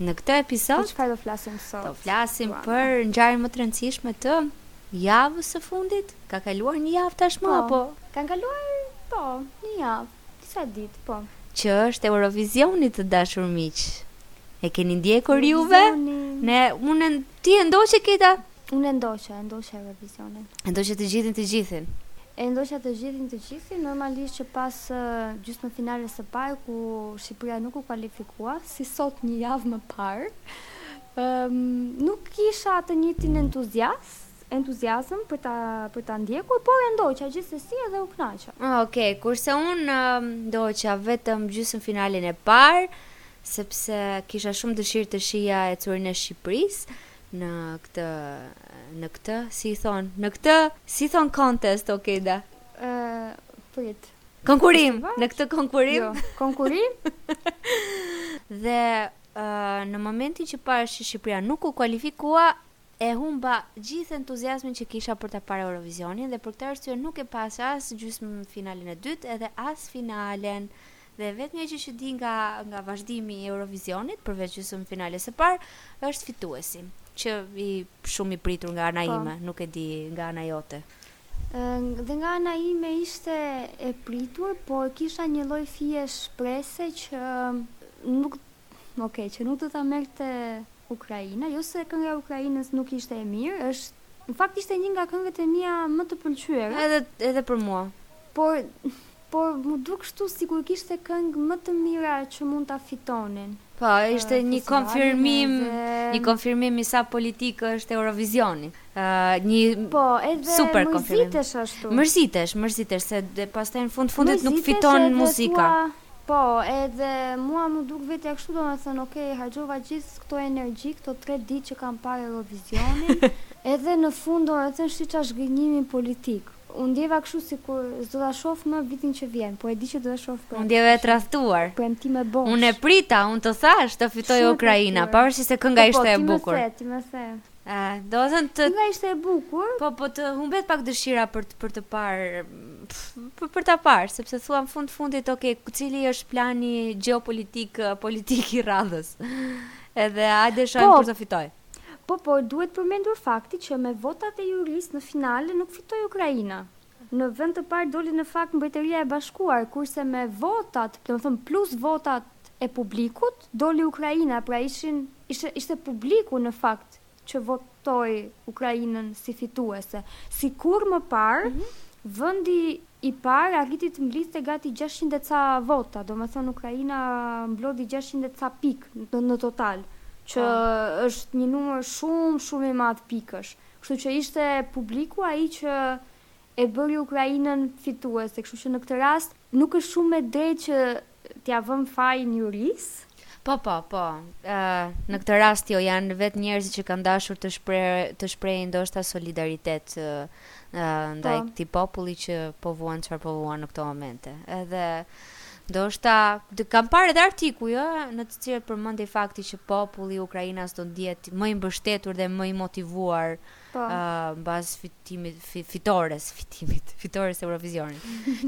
Në këtë episod, për çfarë do flasim sot? Do flasim Luana. për ngjarjen më të rëndësishme të javës së fundit. Ka kaluar një javë tashmë po, apo? Ka kaluar, po, një javë, disa ditë, po. Që është Eurovisioni të dashur miq. E keni ndjekur juve? Ne unë ti e ndoqe Kita Unë e ndoqa, e ndoqa Eurovizionin. E ndoqe të gjithin të gjithin. E ndoqa të gjithin të gjithin, normalisht që pas gjysmëfinales së parë ku Shqipëria nuk u kualifikua, si sot një javë më parë, um, nuk kisha të njëjtin entuziaz, entuziazëm për ta për ta ndjekur, por e ndoqa gjithsesi edhe u kënaqa. Ah, ok, kurse unë um, ndoqa vetëm gjysmëfinalen e parë, sepse kisha shumë dëshirë të shija ecurinë e Shqipërisë. Në këtë, në këtë, si i thonë, në këtë, si i thonë contest, ok, da. prit. Konkurim, në këtë konkurim. Jo, konkurim. dhe në momentin që pashë që Shqipëria nuk u kualifikua, e humba gjithë entuziazmin që kisha për ta parë Eurovizionin dhe për këtë arsye nuk e pashë as gjysmëfinalen e dytë edhe as finalen Dhe e vetmja gjë që di nga nga vazhdimi i Eurovizionit, përveç gjysmëfinales së parë, është fituesi, që ishte shumë i pritur nga ana po. ime, nuk e di nga ana jote. Dhe nga ana ime ishte e pritur, po kisha një lloj fije shprese që nuk Ok, që nuk do ta merrte Ukraina, jo se kënga e Ukrainës nuk ishte e mirë, është në fakt ishte një nga këngët e mia më të pëlqyera. Edhe edhe për mua. Por por m'u duk kështu sikur kishte këngë më të mira që mund ta fitonin. Po, ishte uh, një konfirmim, dhe... një konfirmim i sa politikë është Eurovizioni. Uh, një po, edhe super konfirmim. Mërzitesh ashtu. Mërzitesh, mërzitesh se pastaj në fund fundit nuk fiton muzika. Dua... Po, edhe mua m'u duk vetja kështu domethënë ok harxhova gjithë këto energji këto tre ditë që kam parë Eurovizionin edhe në fund domethënë shih çfarë zhgënjimi politik. U ndjeva kështu sikur s'do ta shoh më vitin që vjen, por e di që do ta shoh prapë. U ndjeva e tradhtuar. Premtime bosh. Unë e prita, unë të thashë, do fitojë Ukraina, pavarësisht se kënga ishte e bukur. Po, po, ti më the, ti më the. Ahh, domethënë kënga ishte e bukur. Po po të humbet pak dëshira për të për të parë për, për ta parë, sepse thua në fund fundit, ok, cili është plani gjeopolitik politik i radhës. Edhe hajde shohim po, kush do fitojë. Po, por duhet përmendur fakti që me votat e jurisë në finale nuk fitoi Ukraina. Në vend të parë doli në fakt Mbretëria e Bashkuar, kurse me votat, domethënë plus votat e publikut, doli Ukraina, pra ishin, ishte, ishte publiku në fakt që votoi Ukrainën si fituese. Si kurrë më parë, vendi i parë arriti të mblidhte gati gjashtëqind e ca vota, domethënë Ukraina mblodhi gjashtëqind e ca pikë në, në total, që është një numër shumë, shumë i madh pikësh. Kështu që ishte publiku ai që e bëri Ukrainën fituese, kështu që në këtë rast nuk është shumë e drejtë që t'ia vëmë fajin jurisë. Po, po, po. Ë, në këtë rast jo, janë vetë njerëzit që kanë dashur të shpreh, të shprehin ndoshta solidaritet ë ndaj po. këtij populli që po vuan çfarë po vuan në këto momente. Edhe Ndoshta kam parë edhe artikuj ë në të cilët përmendej fakti që populli ukrainas do ndihet më i mbështetur dhe më i motivuar po. ë uh, mbas fitimit fi, fitores, fitimit, fitores Eurovisionit.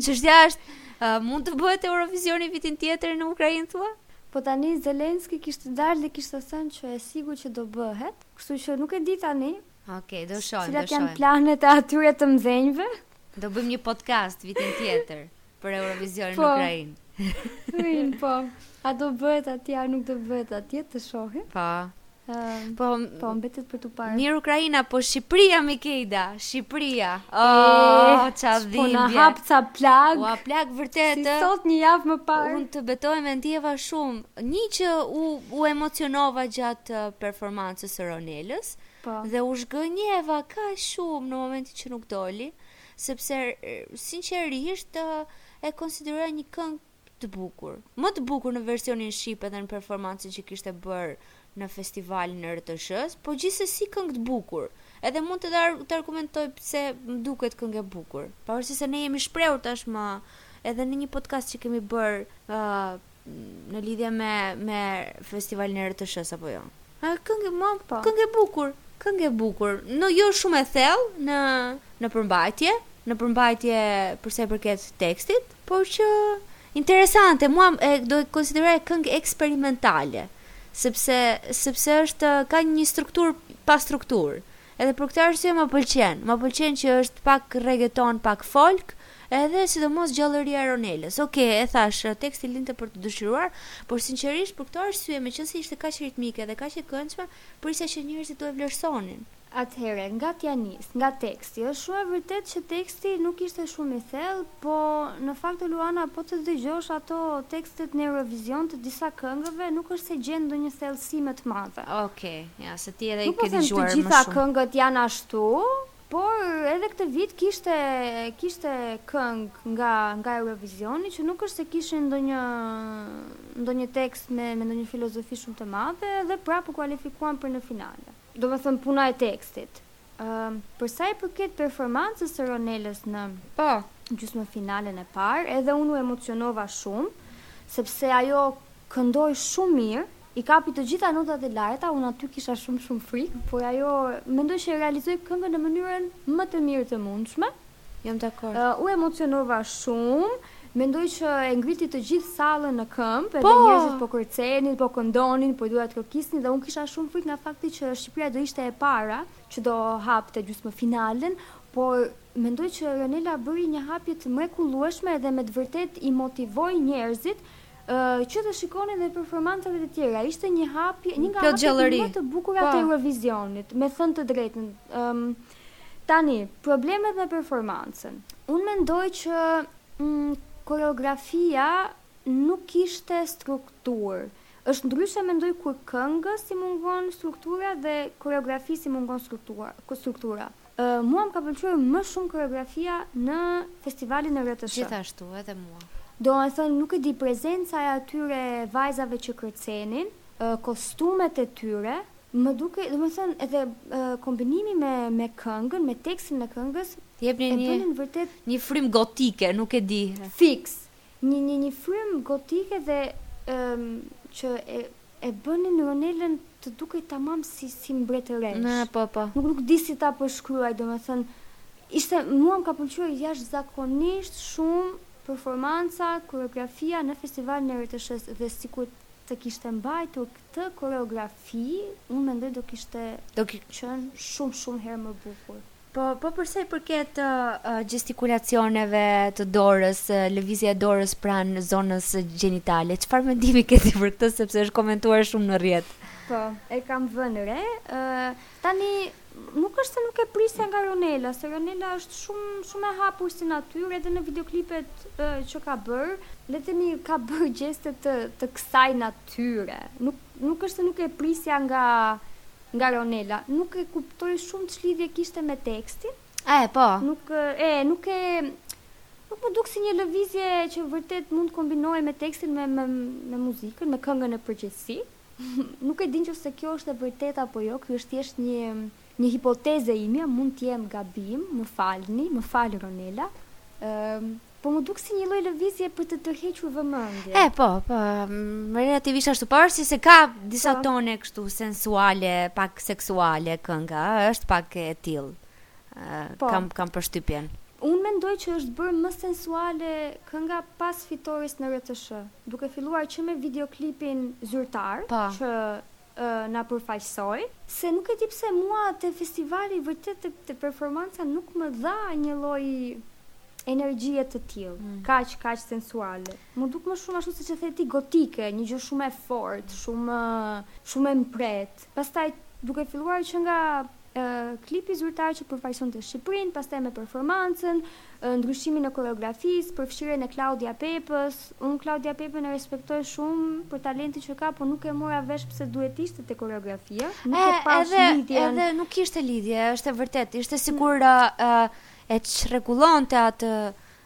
Çështja është uh, mund të bëhet Eurovisioni vitin tjetër në Ukrainë thua? Po tani Zelenski kishte dalë dhe kishte thënë që e sigurt që do bëhet, kështu që nuk e di tani. Okej, okej, do shohim, do shohim. Cilat janë planet e atyre të mëdhenjve? Do bëjmë një podcast vitin tjetër. Për Eurovisionin po, në Ukrainë. Ukrainë, po. A do bëhet atje, a nuk do bëhet atje, të shohim. Po. Um, po, po mbetet për të parë. Mirë Ukraina, po Shqipëria Mikejda, Shqipëria. Oh, ça dhimbje. Po na hap ca plagë. Ua plagë vërtet. Si sot një javë më parë. Unë të betohem e ndjeva shumë. Një që u u emocionova gjatë uh, performancës së Ronelës. Po. Dhe u zhgënjeva kaq shumë në momentin që nuk doli. Sepse sinqerisht e konsideroja një këngë të bukur. Më të bukur në versionin shqip edhe në performancën që kishte bërë në festivalin e RTSH-së, por gjithsesi këngë të bukur. Edhe mund të të argumentoj pse më duket këngë e bukur. Pavarësisht se ne jemi shprehur tashmë edhe në një podcast që kemi bërë në lidhje me me festivalin e RTSH-së apo jo? A këngë më po. Këngë e bukur, këngë e bukur. Në jo shumë e thellë në në përmbajtje, në përmbajtje për sa i përket tekstit, por që interesante, mua e do e konsideroja këngë eksperimentale, sepse sepse është ka një strukturë pa strukturë. Edhe për këtë arsye më pëlqen. Më pëlqen që është pak rregeton, pak folk, edhe sidomos gjallëria e Ronelës. Ok, e thashë, teksti linte për të dëshiruar, por sinqerisht për këtë arsye, meqënëse ishte kaq ritmike dhe kaq e këndshme, prisja që njerëzit do e vlerësonin. Atëherë, nga t'ia nis, nga teksti, është shumë e vërtetë që teksti nuk ishte shumë i thellë, po në fakt Luana po të dëgjosh ato tekstet në Eurovision të disa këngëve nuk është se gjen ndonjë thellësi më të madhe. Ok. Ja, se ti edhe i ke dëgjuar më shumë. Nuk po them të gjitha këngët janë ashtu, por edhe këtë vit kishte kishte këngë nga nga Eurovisioni që nuk është se kishin ndonjë ndonjë tekst me me ndonjë filozofi shumë të madhe dhe prapë u kualifikuan për në finale. Domethënë puna e tekstit. Ëm, uh, për sa i përket performancës së Ronelës në po, gjysmë finalen e parë, edhe unë u emocionova shumë, sepse ajo këndoi shumë mirë, I kapi të gjitha notat e larta, unë aty kisha shumë shumë frikë, por ajo mendoj që e realizoi këngën në mënyrën më të mirë të mundshme. Jam dakord. Uh, u emocionova shumë, mendoj që e ngriti të gjithë sallën në këmbë, edhe po! njerëzit po kërcenin, po këndonin, po duartrokisnin dhe unë kisha shumë frikë nga fakti që Shqipëria do ishte e para që do hapte gjysmë finalen, por mendoj që Ronela bëri një hapje të mrekullueshme dhe me të vërtet i motivoi njerëzit Që të shikonin dhe performancat e tjera, ishte një hapje, një nga hapjet më të bukura të po. Eurovisionit, me thënë të drejtën. Um, tani, problemet me performancën. Unë mendoj që mm, koreografia nuk kishte strukturë. Është ndryshe mendoj kur këngës i mungon struktura dhe koreografisë i mungon struktura. struktura. Mua më ka pëlqyer më shumë koreografia në festivalin e RTSH. Gjithashtu edhe mua. Domethënë nuk e di prezenca e atyre vajzave që kërcenin, kostumet e tyre, më dukej, domethënë edhe kombinimi me me këngën, me tekstin e këngës, e bënin vërtet. Një frymë gotike, nuk e di. Fiks. Një një një frymë gotike dhe ëm që e e bënin Ronelën të dukej tamam si si mbretëreshë. Ëh po po. Nuk nuk di si ta përshkruaj domethënë ishte mua më ka pëlqyer jashtëzakonisht shumë performanca, koreografia në festivalin e RTSH-së dhe sikur të kishte mbajtur këtë koreografi unë mendoj do kishte Do ki. qenë shumë shumë herë më bukur. Po, po për sa i përket gjestikulacioneve të dorës, lëvizja e dorës pranë zonës gjenitale, çfarë mendimi ke ti për këtë sepse është komentuar shumë në rrjet? Po, e kam vënë re. Ë tani nuk është se nuk e prisja nga Ronela, se Ronela është shumë shumë e hapur si natyrë edhe në videoklipet e, që ka bër, le të themi ka bër gjeste të të kësaj natyre. Nuk nuk është se nuk e prisja nga Nga Ronela, nuk e kuptoj shumë ç'lidhje kishte me tekstin. E, po. Nuk e, nuk e nuk m'u duk si një lëvizje që vërtet mund të kombinohej me tekstin me me, me muzikën, me këngën në përgjithësi. nuk e di nëse kjo është e vërtet apo jo, kjo është thjesht një një hipotezë e imja, mund të jem gabim, më falni, më fal Ronela. Ëm, Po mu duk si një lloj lëvizje për të tërhequr vëmendjen. E po, po, më relativisht ashtu, po është se ka disa po. tone kështu sensuale, pak seksuale kënga, është pak e tillë. Po. Kam kam përshtypjen. Unë mendoj që është bërë më sensuale kënga pas fitores në RTSH, duke filluar që me videoklipin zyrtar, pa. Po. që na përfaqësoi. Se nuk e di pse mua te festivali vërtet te performanca nuk më dha një lloj energjie të tillë, kaq kaq sensuale. Mu duk më shumë ashtu siç e the ti gotike, një gjë shumë e fortë, shumë shumë e mprehtë. Pastaj duke filluar që nga Klipi zyrtar që përfaqësonte Shqipërinë, pastaj me performancën, ndryshimin e koreografisë, përfshirjen e Klaudia Pepës, unë Klaudia Pepën e respektoj shumë për talentin që ka, por nuk e mora vesh pse duhet të ishte te koreografia, nuk e, e pashë edhe, lidhjen. Edhe nuk kishte lidhje, është e vërtetë, ishte sikur mm. uh, e çrregullonte atë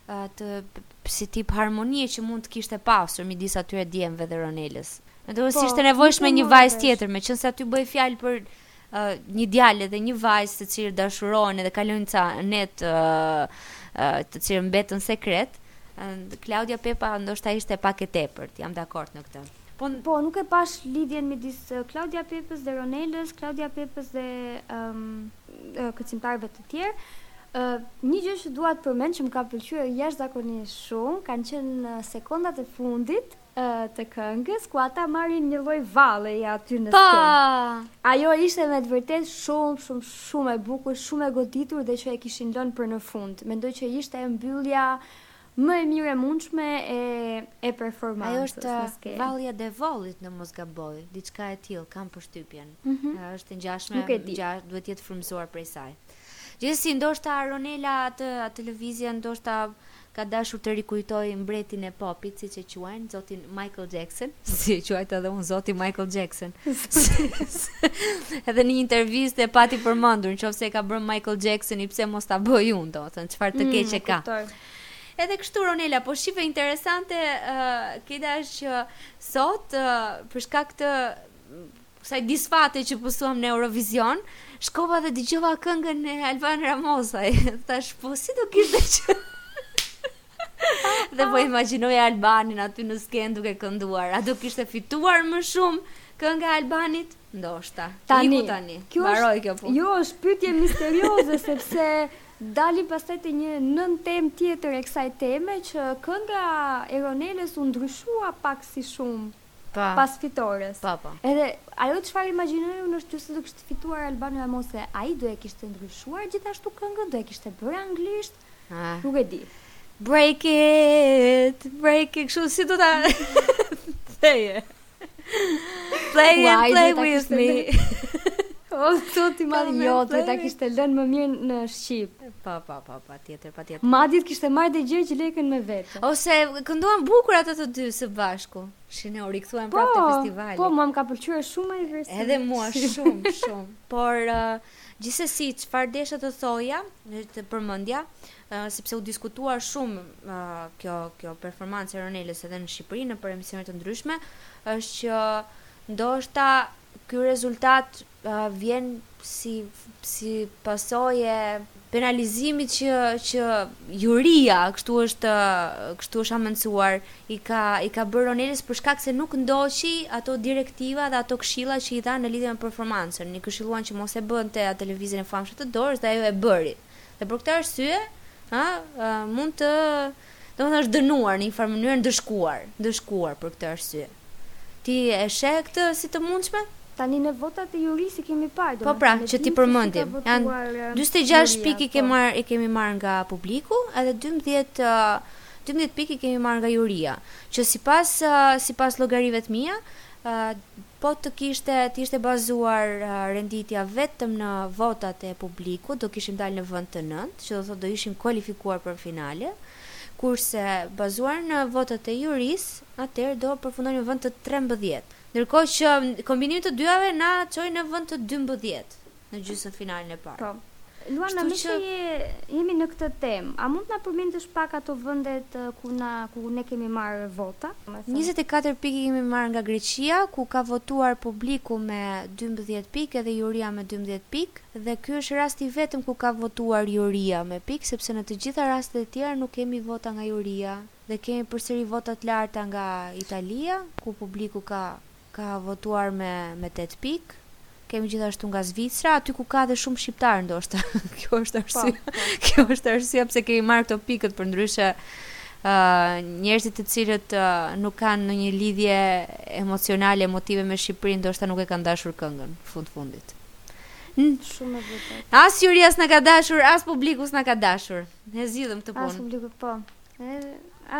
të si tip harmonie që mund të kishte pasur midis atyre djemve dhe Ronelës. Nuk ishte e nevojshme një vajzë tjetër, meqenëse aty bën fjalë për uh, një djalë dhe një vajzë të cilët dashurohen dhe kalojnë ca net uh, uh, të cilat mbeten sekret, uh, Klaudia Pepa ndoshta ishte pak e tepërt, jam dakord në këtë. Po, po nuk e pashë lidhjen midis uh, Klaudia Pepës dhe Ronelës, Klaudia Pepës dhe um, kërcimtarëve të tjerë. Një gjë që dua të përmend që më ka pëlqyer jashtëzakonisht shumë kanë qenë sekondat e fundit të këngës ku ata marrin një lloj valleje aty në po! skenë. Ajo ishte me të vërtetë shumë shumë shumë e bukur, shumë e goditur dhe që e kishin lënë për në fund. Mendoj që ishte mbyllja Më e mirë e mundshme e e performancës në skenë. Ajo është vallja e Devollit në mos gaboj, diçka e tillë kam përshtypjen. Është e ngjashme, duhet të jetë frymëzuar prej saj. Gjithsesi ndoshta Ronela atë atë lëvizje ndoshta ka dashur të rikujtojë mbretin e popit siç e quajnë, zotin Michael Jackson, si e quajta edhe unë zoti Michael Jackson. Edhe në një intervistë e pati përmendur, nëse e ka bërë Michael Jacksoni, pse mos ta bëj unë, domethënë çfarë të keqe ka. Mm, Edhe kështu Ronela, po shihe interesante këtë është që sot për shkak të kësaj disfate që pësuam në Eurovision, shkova dhe dëgjova këngën e Alban Ramosaj. Thashë, po si do kishte qenë Dhe po imagjinoja Albanin aty në skenë duke kënduar. A do kishte fituar më shumë kënga e Albanit? Ndoshta. Tani, tani. Kjo është, kjo punë. Jo, është pyetje misterioze sepse Dalim pastaj te një nëntemë tjetër e kësaj teme që kënga e Ronelës u ndryshua pak si shumë pas fitores. Edhe ajo çfarë imagjinoj unë është që se do kishte fituar Alban Ramosaj ai do e kishte ndryshuar gjithashtu këngën, do e kishte bërë anglisht, nuk e di. Break it, break it, kështu si do ta theje. Play and play with me. O, të ti ma jo, të ta kishte lënë më mirë në Shqip. Pa, pa, pa, pa, tjetër, pa tjetër. Madje kishte marrë dhe gjë që leken me vete. Ose kënduan bukur ata të dy së bashku. Shine, u rikthyen po, prapë te festivali. Po, mua më ka pëlqyer shumë ai version. Edhe mua shumë, shumë. Por, uh, gjithsesi, çfarë desha të thoja, të përmendja, uh, sepse u diskutua shumë kjo kjo performancë e Ronelës edhe në Shqipëri nëpër emisione të ndryshme, është që ndoshta ky rezultat uh, vjen si si pasojë e penalizimit që që juria kështu është kështu është hamendësuar i ka i ka bërë Ronelës për shkak se nuk ndoqi ato direktiva dhe ato këshilla që i dhanë në lidhje me performancën. E këshilluan që mos e bënte atë lëvizjen e famshme të dorës dhe ajo e bëri. Dhe për këtë arsye, ha, mund të domethënë është dënuar në një farë mënyrë ndëshkuar, ndëshkuar për këtë arsye. Ti e sheh këtë si të mundshme? Tani ne votat e jurisë i kemi parë, domethënë. Po pra, që t'i përmendim. Janë 46 pikë i kemi po. marrë, i kemi marrë nga publiku, edhe 12 12 pikë i kemi marrë nga juria, që sipas sipas llogarive të mia, Po të kishte të ishte bazuar renditja vetëm në votat e publikut, do kishim dalë në vend të nëntë, që do thotë do ishim kualifikuar për finale. Kurse bazuar në votat e jurisë, atëherë do përfundonim në vend të trembëdhjetë. Ndërkohë që kombinimi i të dyjave na çoi në vend të dymbëdhjetë. në gjysmëfinalen e parë. Po. Luana, meqë jemi në këtë temë, a mund të na përmendësh pak ato vendet ku na ku ne kemi marrë vota? Njëzet e katër pikë kemi marrë nga Greqia, ku ka votuar publiku me dymbëdhjetë pikë edhe juria me dymbëdhjetë pikë dhe ky është rasti i vetëm ku ka votuar juria me pikë, sepse në të gjitha rastet e tjera nuk kemi vota nga juria dhe kemi përsëri vota të larta nga Italia, ku publiku ka Ka votuar me me tetë pikë. Kemi gjithashtu nga Zvicra, aty ku ka dhe shumë shqiptarë ndoshta. Kjo është po, arsyeja. Po. Kjo është arsyeja pse kemi marrë këto pikët përndryshe njerëzit të cilët uh, nuk kanë ndonjë lidhje emocionale, emotive me Shqipërinë, ndoshta nuk e kanë dashur këngën, fund fundit. Shumë e vërtetë. As juria s'na ka dashur, as publiku s'na ka dashur. E zgjidhëm këtë punë. As publiku po. E,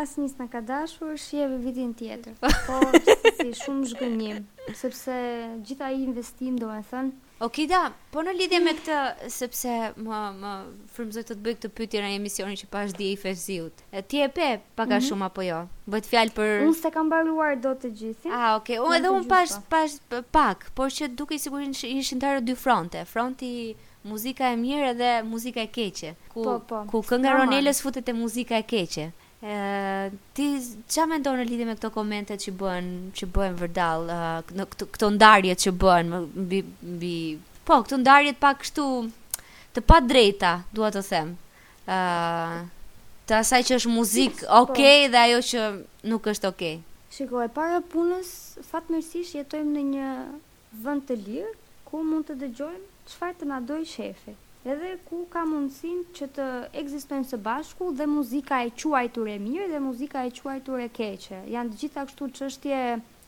asnjë s'na ka dashur, shihemi vitin tjetër. Po, si shumë zhgënjim, sepse gjithë ai investim, domethënë, Ok, da, po në lidhje me këtë, sepse më më frymëzoi të të bëj këtë pyetje në emisioni që pashë dje i Fevziut. E, Ti e pe pak a mm -hmm. shumë apo jo? Bëhet fjalë për Unë s'e kam mbaruar dot të gjithin. Ah, okay. Unë edhe unë pashë po. pashë pak, por që dukej sigurisht ishin ndarë dy fronte. Fronti Muzika e mirë edhe muzika e keqe. Ku po, po. ku kënga e Ronelës futet te muzika e keqe. Ë ti ça mendon në lidhje me këto komente që bëhen, që bëhen vërdallë, ë këto, këto ndarje që bëhen mbi mbi po, këto ndarje të pa kështu të padrejta, dua të them. Ë uh, të asaj që është muzikë po. ok dhe ajo që nuk është ok. Shiko, e para punës, fatmirësisht jetojmë në një Vend të lirë, ku mund të dëgjojmë çfarë të na dojë qejfi, edhe ku ka mundësinë që të ekzistojnë së bashku dhe muzika e quajtur e mirë dhe muzika e quajtur e keqe. Janë të gjitha kështu çështje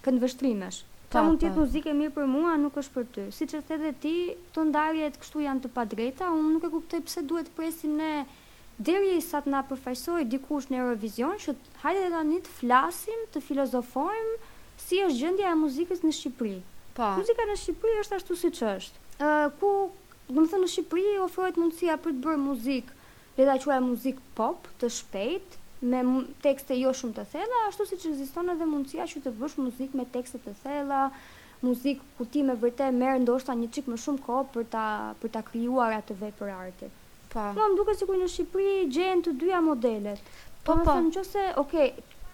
këndvështrimesh. Çka mund të jetë muzikë e mirë për mua, nuk është për ty. Siç e the edhe ti, këto ndarjet kështu janë të padrejta, unë nuk e kuptoj pse duhet të presim ne Derisa të na përfaqësojë dikush në Eurovision që hajde tani të flasim, të filozofojmë si është gjendja e muzikës në Shqipëri. Po. Muzika në Shqipëri është ashtu siç është. Ë ku, domethënë në Shqipëri ofrohet mundësia për të bërë muzikë, le ta quajmë muzikë pop, të shpejtë, me tekste jo shumë të thella, ashtu siç ekziston edhe mundësia që të bësh muzikë me tekste të thella, muzikë ku ti me vërtet merr ndoshta një çik më shumë kohë për ta për ta krijuar atë vepër arti. Po. Mua më duket sikur në Shqipëri gjehen të dyja modelet. Po, po. Domethënë në qoftë se, ok,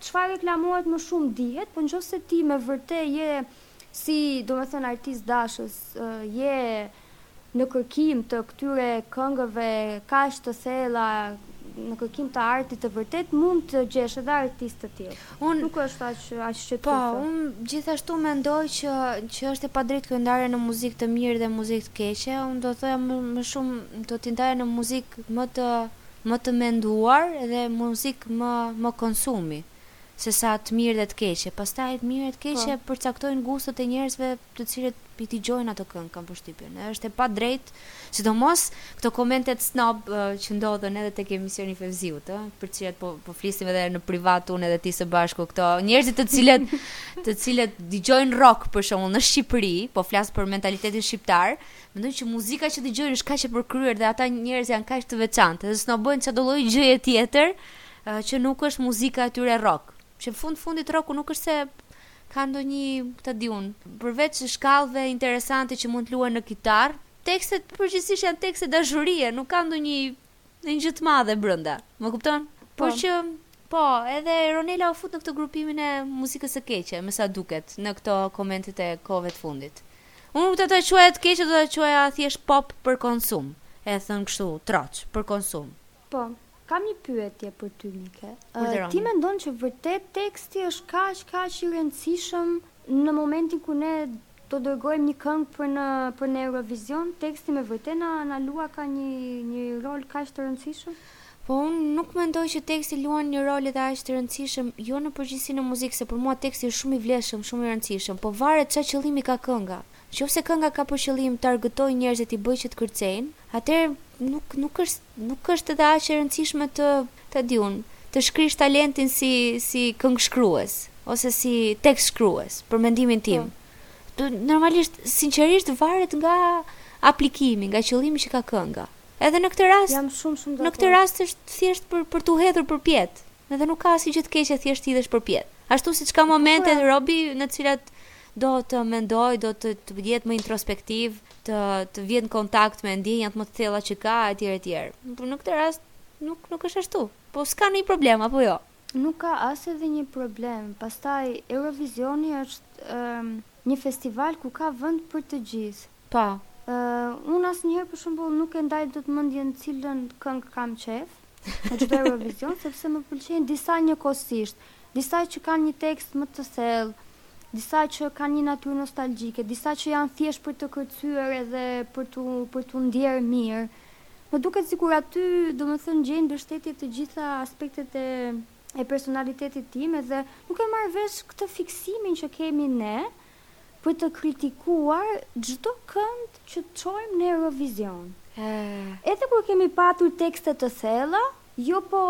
çfarë reklamohet më shumë dihet, po në qoftë se ti me vërtet je si, domethënë artdashës, je në kërkim të këtyre këngëve kaq të thella, në kërkim të artit të vërtetë, mund të gjesh edhe artistë të tillë. Unë nuk është aq aq shqetësuese. Po, unë gjithashtu mendoj që që është e padrejtë kjo ndarje në muzikë të mirë dhe muzikë të keqe. Unë do thoja më, më shumë do t'i ndaja në muzikë më të më të menduar dhe muzikë më më konsumi sesa të mirë dhe të keqe. Pastaj të mirë e të keqe po. përcaktojnë gustot e njerëzve të cilët i dëgjojnë ato këngë kam përshtypjen. Është e padrejtë, sidomos këto komentet snob që ndodhen edhe tek emisioni i Fevziut, ë, për të cilat po po flisnim edhe në privat unë edhe ti së bashku këto njerëzit të cilët të cilët dëgjojnë rock për shembull në Shqipëri, po flas për mentalitetin shqiptar, mendojnë që muzika që dëgjojnë është kaq e përkryer dhe ata njerëz janë kaq të veçantë, dhe snobojnë çdo lloj gjëje tjetër që nuk është muzika e tyre rock. Që në fund fundit rocku nuk është se Ka ndonjë, ta di unë, përveç shkallëve interesante që mund të luajnë në kitarrë, tekstet përgjithësisht janë tekste dashurie, nuk ka ndonjë një gjë të madhe brenda. Më kupton? Po. Por që po, edhe Ronela u fut në këtë grupimin e muzikës së keqe, me sa duket, në këto komentet e kohëve të fundit. Unë nuk do ta quaja të keqe, do ta quaja thjesht pop për konsum. E thënë kështu, troç, për konsum. Po. Kam një pyetje për ty Mike. Ti mendon që vërtet teksti është kaq kaq i rëndësishëm në momentin kur ne do dërgojmë një këngë për në për në Eurovision, teksti me vërtet na na luaka një një rol kaq të rëndësishëm? Po unë nuk mendoj që teksti luan një rol edhe aq të rëndësishëm, jo në përgjithësi në muzikë, se për mua teksti është shumë i vlefshëm, shumë i rëndësishëm, po varet ça qëllimi ka kënga. Nëqoftë se kënga ka për qëllim t'argëtojë njerëzit, t'i bëjë që të kërcejnë, atëherë nuk nuk është Nuk është edhe aq e rëndësishme të, ta di unë, të shkrish talentin si si këngëshkrues ose si tekstshkrues, për mendimin tim. Po. Normalisht, sinqerisht varet nga aplikimi, nga qëllimi që ka kënga. Edhe në këtë rast, Jam shumë shumë dakord. Në këtë rast është thjesht për për t'u hedhur përpjetë. Edhe nuk ka asnjë gjë të keqe thjesht të hidhesh përpjetë. Ashtu siç ka momente robi në të cilat do të mendojë, do të të jetë më introspektiv, të të vijë në kontakt me ndjenjat më të thella që ka etj etj. Por në këtë rast nuk nuk është ashtu. Po s'ka ndonjë problem apo jo? Nuk ka as edhe një problem. Pastaj Eurovizioni është një festival ku ka vend për të gjithë. Po. Unë asnjëherë për shembull nuk e ndaj dot mendjen cilën këngë kam qejf. në çdo Eurovision sepse më pëlqejnë disa njëkohësisht, disa që kanë një tekst më të thellë, disa që kanë një natyrë nostalgjike, disa që janë thjesht për të kërcyer edhe për tu për tu ndjerë mirë. Më duket sikur aty, domethënë, gjejnë mbështetje të gjitha aspektet e e personalitetit tim edhe nuk e marr vesh këtë fiksimin që kemi ne Për të kritikuar çdokënd që çojmë në Eurovision. Edhe kur kemi patur tekste të thella, jo po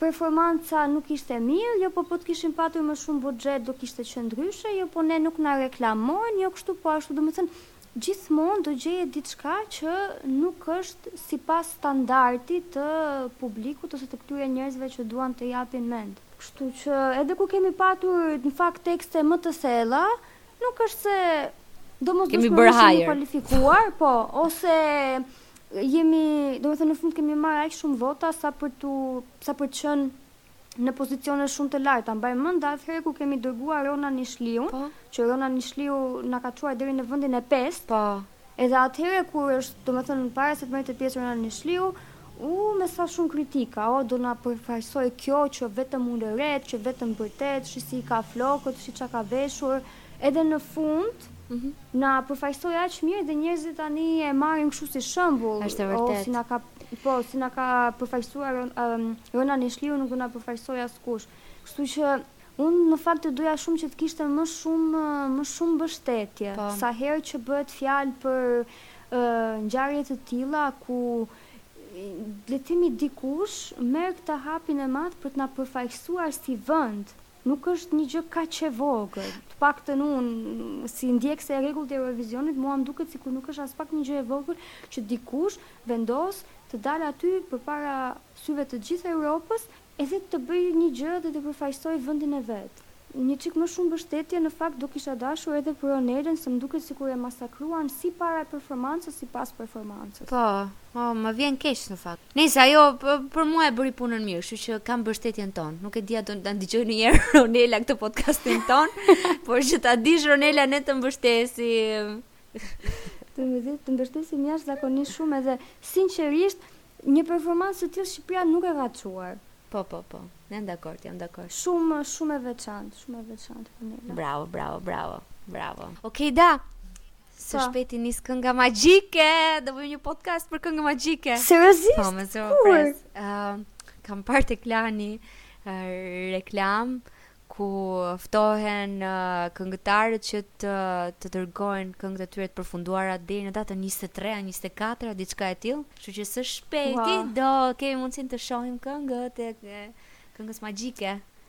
performanca nuk ishte mirë, jo po po të kishim patur më shumë buxhet do kishte qenë ndryshe, jo po ne nuk na reklamojnë, jo kështu po ashtu, domethënë Gjithmonë do gjeje diçka që nuk është sipas standardit të publikut ose të këtyre njerëzve që duan të japin mend. Kështu që edhe kur kemi patur në fakt tekste më të thella, nuk është se domosdoshmërisht jemi kualifikuar, po, ose jemi, domethënë në fund kemi marrë aq shumë vota sa për t'u, sa për të qenë në pozicione shumë të larta. Mbaj mend atëherë kur kemi dërguar Rona Nishliun, po. që Rona Nishliu na ka çuar deri në vendin e pestë. Po. Edhe atëherë kur është, domethënë para se të merrte pjesë Rona Nishliu, u, me sa shumë kritika, o do na përfaqësojë kjo që vetëm ulëret, që vetëm bërtet, shi si i ka flokët, shi çka ka veshur. Edhe në fund, mm -hmm. na përfaqësoi aq mirë dhe njerëzit tani e marrin kështu si shembull, o si na ka Po, si na ka përfaqësuar Rona Nishliu, nuk do na përfaqësojë askush. Kështu që Unë në fakt do doja shumë që të kishte më shumë më shumë mbështetje. Po. Sa herë që bëhet fjalë për ngjarje të tilla ku le të themi dikush merr këtë hapin e madh për të na përfaqësuar si vend, Nuk është një gjë kaq e vogël. Të paktën unë, si ndjekëse e rregullt e Eurovizionit, mua më duket sikur nuk është aspak një gjë e vogël që dikush vendos të dalë aty përpara syve të gjithë Europës edhe të bëjë një gjë dhe të përfaqësojë vendin e vet. Një çik më shumë mbështetje në fakt do kisha dashur edhe për Ronelën se më duket sikur e masakruan si para performancës si pas performancës. Po, po, më vjen keq në fakt. Nejse, ajo për mua e bëri punën mirë, kështu që ka mbështetjen tonë. Nuk e di a do ta dëgjojë ndonjëherë Ronela këtë podcastin tonë, por që ta dish Ronela ne të mbështesim. Të mbështesim, të mbështesim jashtëzakonisht shumë edhe sinqerisht një performancë të tillë Shqipëria nuk e ka çuar. Po, po, po. Unë jam dakord, jam dakord. Shumë, shumë e veçantë, shumë e veçantë Ronela. Bravo, bravo, bravo. Bravo. Okej, okay, da. Së po. shpejti nis kënga magjike, do bëjmë një podcast për këngë magjike. Seriozisht? Po, mezi pres. Ëm kam parë te Klani reklamë ku ftohen uh, këngëtarët që të të dërgojnë këngët e tyre të përfunduara deri në datën 23 a 24 a diçka e tillë. Kështu që së shpejti wow. do kemi mundësinë të shohim këngët e këngës magjike.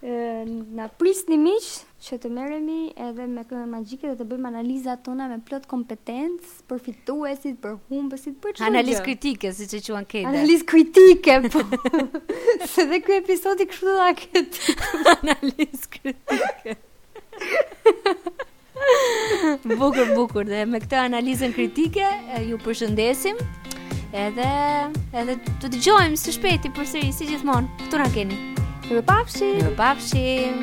Na prisni miq që të merremi edhe me këngën magjike dhe të bëjmë analizat tona me plot kompetencë për fituesit, për humbësit, për çfarë. Analizë kritike, siç e quan Keda. Analizë kritike. Po. Se dhe ky episodi kështu dha këtë. Analizë kritike. bukur, bukur dhe me këtë analizën kritike ju përshëndesim. Edhe edhe do dëgjohemi së shpejti përsëri si gjithmonë. Këtu na keni. U pafshim. U pafshim.